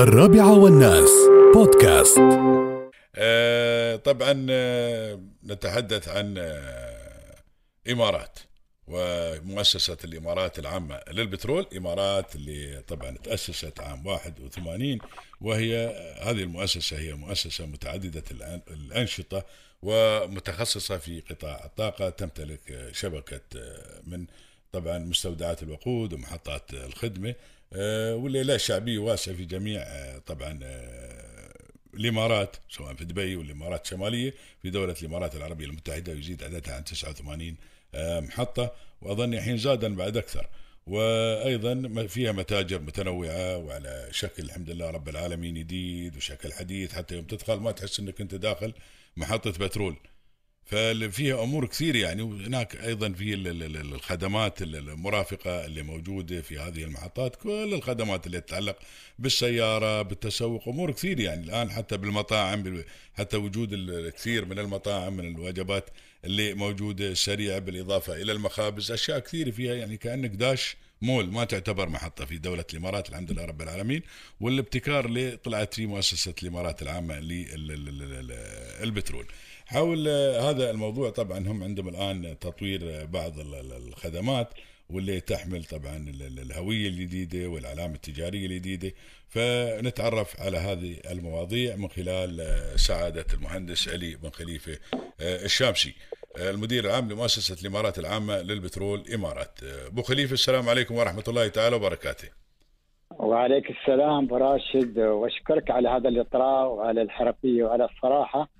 الرابعة والناس. بودكاست. آه، طبعا آه، نتحدث عن آه، إمارات ومؤسسة الإمارات العامة للبترول. إمارات اللي طبعا تأسست عام 81 وهي هذه المؤسسة هي مؤسسة متعددة الأن- الأنشطة ومتخصصة في قطاع الطاقة. تمتلك شبكة من طبعا مستودعات الوقود ومحطات الخدمة. آه، واللي لها شعبية واسعة في جميع آه، طبعا آه، الإمارات سواء في دبي والامارات الشمالية. في دولة الإمارات العربية المتحدة يزيد عددها عن 89 آه، محطة. وأظن الحين زادا بعد أكثر. وأيضا فيها متاجر متنوعة وعلى شكل الحمد لله رب العالمين جديد وشكل حديث حتى يوم تدخل ما تحس إنك أنت داخل محطة بترول. ففيها أمور كثير يعني وهناك أيضا في ال- ال- ال- الخدمات ال- المرافقة اللي موجودة في هذه المحطات كل الخدمات اللي تتعلق بالسيارة بالتسوق أمور كثير يعني. الآن حتى بالمطاعم بال- حتى وجود ال- الكثير من المطاعم من الوجبات اللي موجودة سريعه بالإضافة إلى المخابز أشياء كثيره فيها يعني كأنك داش مول ما تعتبر محطة في دولة الإمارات الحمد لله رب العالمين والابتكار اللي طلعت فيه مؤسسة الإمارات العامة للبترول. حول هذا الموضوع طبعا هم عندهم الآن تطوير بعض ال- ال- الخدمات واللي تحمل طبعا ال- ال- الهوية الجديدة والعلامة التجارية الجديدة. فنتعرف على هذه المواضيع من خلال سعادة المهندس علي بن خليفة الشامسي. المدير العام لمؤسسة الإمارات العامة للبترول إمارات. آه، أبو خليفة السلام عليكم ورحمة الله تعالى وبركاته. وعليك السلام أبو راشد. وأشكرك على هذا الإطراء وعلى الحرفية وعلى الصراحة.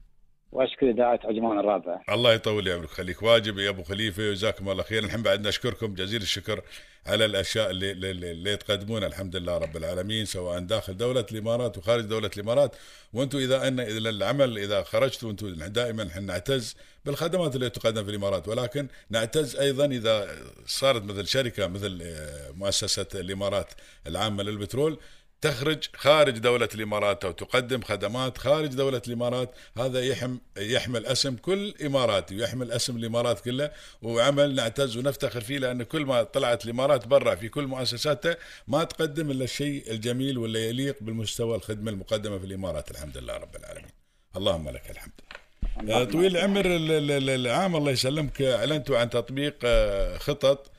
وأشكر إذاعة عجمان الرابعه. الله يطول عمرك خليك واجب يا أبو خليفة جزاكم الله خير نحن بعد نشكركم جزيل الشكر على الأشياء اللي, اللي, اللي تقدمونها الحمد لله رب العالمين سواء داخل دولة الإمارات وخارج دولة الإمارات. وأنتم إذا ان إذا العمل إذا خرجتوا أنتم دائما نحن نعتز بالخدمات اللي تقدم في الإمارات. ولكن نعتز أيضا إذا صارت مثل شركة مثل آه، مؤسسة الإمارات العامة للبترول. تخرج خارج دولة الإمارات أو تقدم خدمات خارج دولة الإمارات. هذا يحم يحمل أسم كل إماراتي ويحمل أسم الإمارات كلها وعمل نعتز ونفتخر فيه لأن كل ما طلعت الإمارات برا في كل مؤسساتها ما تقدم إلا الشيء الجميل واللي يليق بالمستوى الخدمة المقدمة في الإمارات. الحمد لله رب العالمين. اللهم لك الحمد. طويل العمر ال- ال- ال- العام الله يسلمك. اعلنتوا عن تطبيق آه، خطط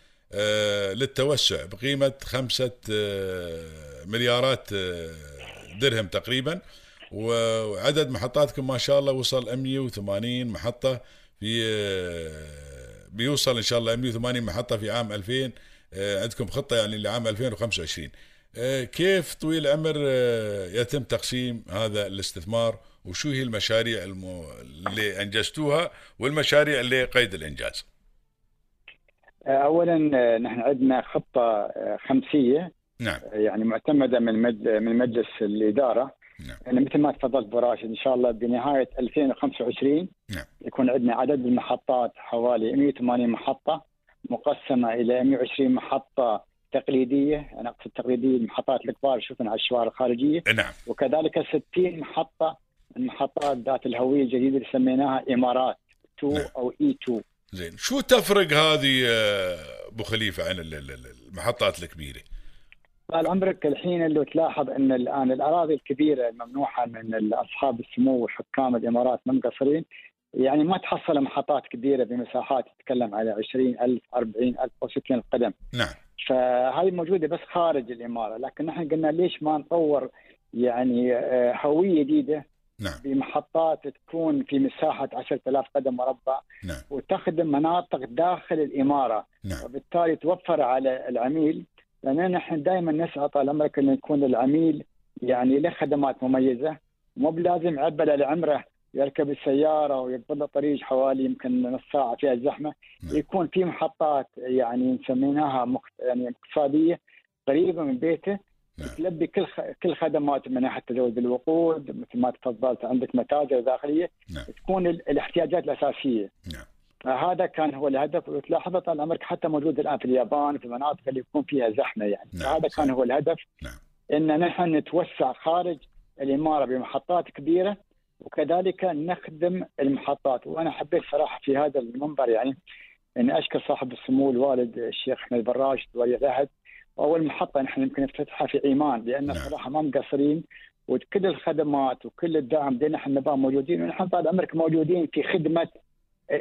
للتوسع بقيمة خمسة آه، مليارات آه، درهم تقريبا. وعدد محطاتكم ما شاء الله وصل 180 محطة في آه، بيوصل إن شاء الله 180 محطة في عام 2000 آه، عندكم خطة يعني لعام 2025 آه، كيف طويل العمر آه، يتم تقسيم هذا الاستثمار؟ وشو هي المشاريع. اللي أنجزتوها والمشاريع اللي قيد الإنجاز؟ اولا آه، نحن عندنا خطة آه، خمسية نعم آه، يعني معتمدة من من مجلس الإدارة نعم. يعني مثل ما تفضلت ابو راشد إن شاء الله بنهاية 2025 نعم. يكون عندنا عدد المحطات حوالي 180 محطة مقسمة إلى 120 محطة تقليدية أنا أقصد تقليديه المحطات الكبار شفنا على الشوارع الخارجية نعم وكذلك 60 محطة من محطات ذات الهوية الجديدة اللي سميناها إمارات 2 نعم. أو إي 2 زين شو تفرق هذه آه، أبو خليفة عن ال- ال- ال- المحطات الكبيرة؟ طال عمرك الحين اللي تلاحظ إن الان الأراضي الكبيرة الممنوحة من أصحاب السمو وحكام الإمارات من مقصرين يعني ما تحصل محطات كبيرة بمساحات تتكلم على 20000 40000 أو 60000 قدم. نعم. فهذه موجودة بس خارج الإمارة. لكن نحن قلنا ليش ما نطور يعني آه، هوية جديدة نعم. بمحطات تكون في مساحة 10000 قدم مربع نعم. وتخدم مناطق داخل الإمارة. نعم. وبالتالي توفر على العميل لأن نحن دائما نسعى طال عمرك انه يكون العميل يعني له خدمات مميزة. مو بلازم عبل على عمره يركب السيارة ويقبل له طريق حوالي يمكن نص ساعة فيها الزحمة. نعم. يكون في محطات يعني نسميناها مخ... يعني اقتصادية قريبة من بيته نعم. تلبي كل خ... كل خدمات من ناحية تزود الوقود مثل ما تفضلت عندك متاجر داخلية نعم. تكون ال... الاحتياجات الأساسية نعم فهذا كان هو الهدف وتلاحظ طال عمرك حتى موجود الآن في اليابان في المناطق اللي يكون فيها زحمة يعني نعم، فهذا كان. هو الهدف نعم. إن نحن نتوسع خارج الإمارة بمحطات كبيرة وكذلك نخدم المحطات وأنا حبيت صراحة في هذا المنبر يعني إن أشكر صاحب السمو الوالد الشيخ أحمد بن راشد ولي العهد اول محطه نحن يمكن نفتتحها في عمان لأن نعم. صراحة ما مقصرين وكل الخدمات وكل الدعم دينا إحنا نبقى موجودين ونحن طال عمرك موجودين في خدمة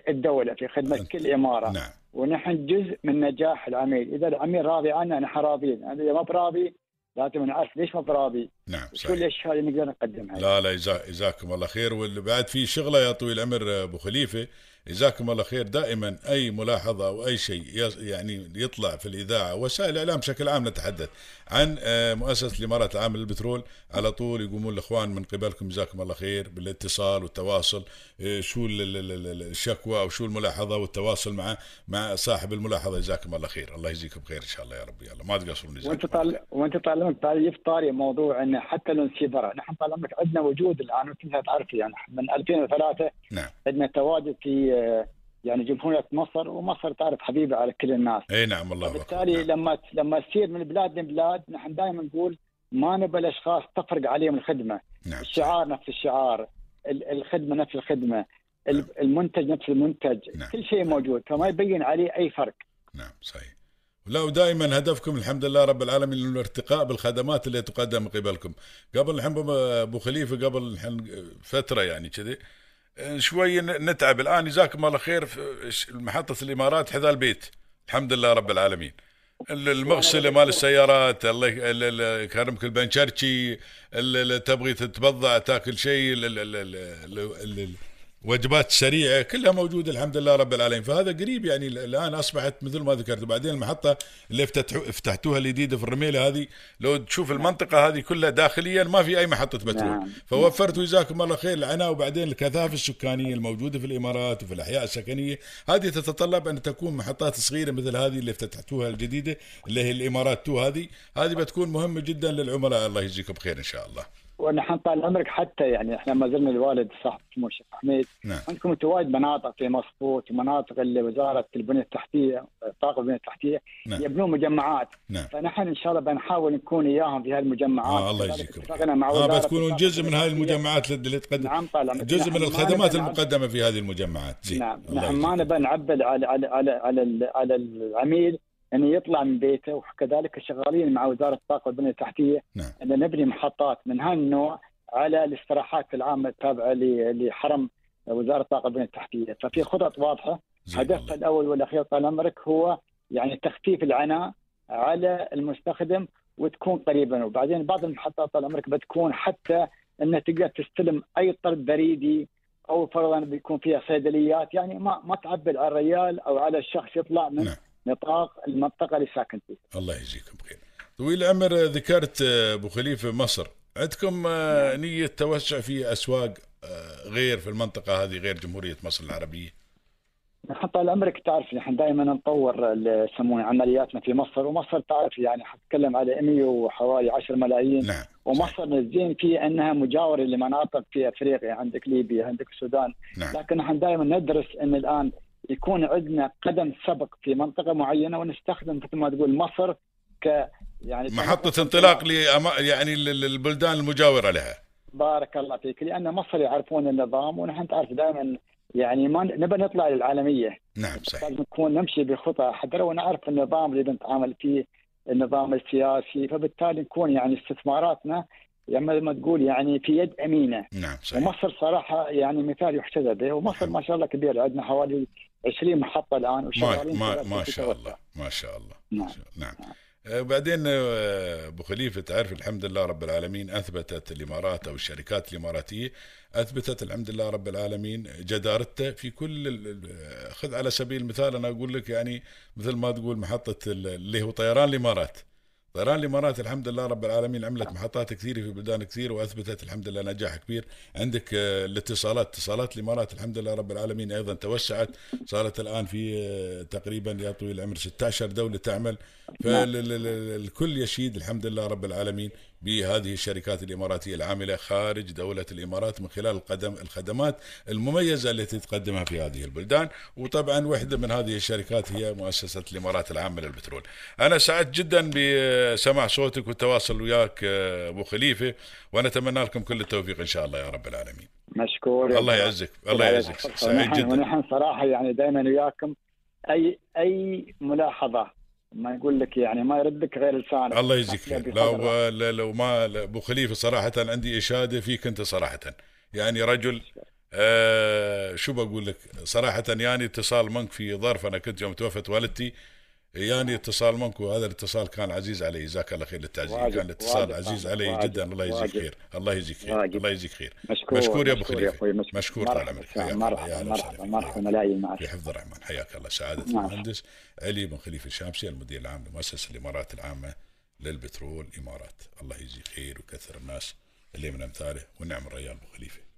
الدولة في خدمة كل إمارة. نعم. ونحن جزء من نجاح العميل. إذا العميل راضي عنا نحن راضيين إذا ما براضي لازم نعرف ليش ما براضي؟ نعم شو صحيح. الاشياء اللي نقدر نقدمها لا لا جزا- جزاكم الله خير. واللي بعد في شغلة يا طويل العمر أبو خليفة جزاكم الله خير. دائما أي ملاحظة أو أي شيء يعني يطلع في الإذاعة وسائل الاعلام بشكل عام نتحدث عن آه، مؤسسة الإمارات العامة للبترول. على طول يقومون الإخوان من قبلكم جزاكم الله خير بالاتصال والتواصل آه، شو ال- ال- ال- ال- الشكوى أو شو الملاحظة والتواصل مع مع صاحب الملاحظة. جزاكم الله خير. الله يجزيكم خير إن شاء الله يا رب. يلا ما تقصرون وأنت طال وأنت طال يفطاري موضوع انه حتى لو نسيب برا نحن طال عمرك عندنا وجود الآن وانت تعرف يعني من 2003 نعم عندنا تواجد في آه، يعني جمهورية مصر ومصر تعرف حبيبة على كل الناس إي نعم الله بالتالي. نعم. لما لما تصير من بلاد لبلاد نحن دائما نقول ما نبى الأشخاص تفرق عليهم الخدمة نعم الشعار نفس الشعار ال- الخدمة نفس الخدمة نعم. ال- المنتج نفس المنتج نعم. كل شيء موجود فما يبين عليه أي فرق نعم صحيح لا ودائما هدفكم الحمد لله رب العالمين الارتقاء بالخدمات اللي تقدم من قبلكم. قبل الحين أبو خليفة قبل الحين فترة يعني كذي شوي نتعب. الآن جزاكم الله خير في محطه الإمارات حذا البيت. الحمد لله رب العالمين. المغسله مال السيارات الله يكرمك البنشرشي ال- ال- تبغي تتبضع تاكل شيء وجبات سريعة كلها موجودة الحمد لله رب العالمين. فهذا قريب يعني الآن أصبحت مثل ما ذكرت وبعدين المحطة اللي افتتحوا افتتحوها الجديدة في الرميلة هذه لو تشوف المنطقة هذه كلها داخليا ما في أي محطة بترول نعم. فوفرتوا جزاكم الله خير العناء وبعدين الكثافة السكانية الموجودة في الإمارات وفي الأحياء السكنية هذه تتطلب أن تكون محطات صغيرة مثل هذه اللي افتتحتوها الجديدة اللي هي الإمارات 2 هذه. هذه بتكون مهمة جدا للعملاء الله يجزيكم بخير إن شاء الله. ونحن طال عمرك حتى يعني إحنا ما زلنا الوالد صاحب سمو الشيخ حميد. نعم. عندكم متواجد مناطق في مصفوت ومناطق اللي وزارة البنية التحتية الطاقه والبنيه التحتية نعم. يبنون مجمعات. نعم. فنحن إن شاء الله بنحاول نكون إياهم في هالمجمعات آه الله يجزيكم مع آه وزارة بتكونون جزء من هاي المجمعات اللي تقدم نعم طال عمرك. جزء من ما الخدمات المقدمة في هذه المجمعات. زين نعم. نحن ما. نبى نعبد على على على على, على العميل إنه يطلع من بيته وكذلك شغالين مع وزارة الطاقة والبنية التحتية. نعم. ان نبني محطات من هالنوع على الاستراحات العامه التابعه لحرم وزارة الطاقة والبنية التحتية، ففي خطط واضحة. هدفها. الأول والأخير طال عمرك هو يعني تخفيف العناء على المستخدم وتكون قريبا. وبعدين بعض المحطات طال عمرك بتكون حتى إنها تقدر تستلم أي طرد بريدي أو فرضا بيكون فيها صيدليات. يعني ما ما تعبد على الريال أو على الشخص يطلع من نعم. نطاق المنطقة اللي ساكن فيها. الله يجزيكم بخير طويل العمر ذكرت آه، أبو خليفة مصر. عندكم آه، نية توسع في أسواق آه، غير في المنطقة هذه غير جمهورية مصر العربية؟ نحن طال عمرك تعرف نحن دائما نطور يسمونه عملياتنا في مصر. ومصر تعرف يعني حتكلم على 100 وحوالي 10 ملايين. نعم ومصر الزين في إنها مجاورة لمناطق في أفريقيا. عندك ليبيا عندك السودان. نعم. لكن نحن دائما ندرس إن الآن يكون عندنا قدم سبق في منطقة معينة ونستخدم مثل ما تقول مصر ك يعني محطة انطلاق لأما يعني لل- للبلدان المجاورة لها. بارك الله فيك. لأن مصر يعرفون النظام ونحن تعرف دائما يعني ما نبى نطلع للعالمية. نعم صحيح. لازم نكون نمشي بخطى حذرة ونعرف النظام اللي بنتعامل فيه النظام السياسي. فبالتالي نكون يعني استثماراتنا يعني مثل ما تقول يعني في يد أمينة. نعم صحيح. ومصر صراحة يعني مثال يحتذى به. ومصر ما شاء الله كبيره عندنا حوالي 20 محطة الآن ما وشغالين ما ما في شاء. الله ما شاء الله نعم. نعم آه، بعدين آه، أبو خليفة تعرف الحمد لله رب العالمين أثبتت الإمارات أو الشركات الإماراتية أثبتت الحمد لله رب العالمين جدارتها في كل ال- خذ على سبيل المثال أنا أقول لك يعني مثل ما تقول محطة ال- اللي هو طيران الإمارات طيران الامارات الحمد لله رب العالمين عملت محطات كثيرة في بلدان كثير وأثبتت الحمد لله نجاح كبير. عندك آه، الاتصالات اتصالات الامارات الحمد لله رب العالمين أيضا توسعت. صارت الآن في آه، تقريبا يا طويل العمر 16 دولة تعمل. فالكل يشيد الحمد لله رب العالمين. بهذه الشركات الإماراتية العاملة خارج دولة الإمارات من خلال القدم الخدمات المميزة التي تقدمها في هذه البلدان. وطبعا واحدة من هذه الشركات هي مؤسسة الإمارات العامة للبترول. أنا سعدت جدا بسماع صوتك والتواصل وياك آه، أبو خليفة. ونتمنى لكم كل التوفيق إن شاء الله يا رب العالمين. مشكور. الله يعزك. الله يعزك. سعيد ونحن, جدا. ونحن صراحة يعني دائما وياكم اي أي ملاحظة ما يقول لك يعني ما يردك غير لسانك. الله يجزيك خير. لا لو ما أبو خليفة صراحة عندي إشادة فيك أنت صراحة. يعني رجل آه شو بقول لك؟ صراحة يعني اتصال منك في ظرف أنا كنت يوم توفت والدتي يعني اتصال منك وهذا الاتصال كان عزيز علي. جزاك الله خير للتعزيز. كان الاتصال عزيز علي واجب جدا الله يجزيك خير. الله يجزيك خير. واجب. الله يجزيك خير. مشكور, مشكور يا أبو خليفة. مشكور, مشكور طال عمرك. مرحبا مرحبا مرحبا ملايين في حفظ الرحمن حياك الله. سعادة المهندس علي بن خليفة الشامسي المدير العام لمؤسسة الإمارات العامة للبترول إمارات. الله يجزيه خير وكثر الناس اللي من أمثاله. ونعم الريال أبو خليفة.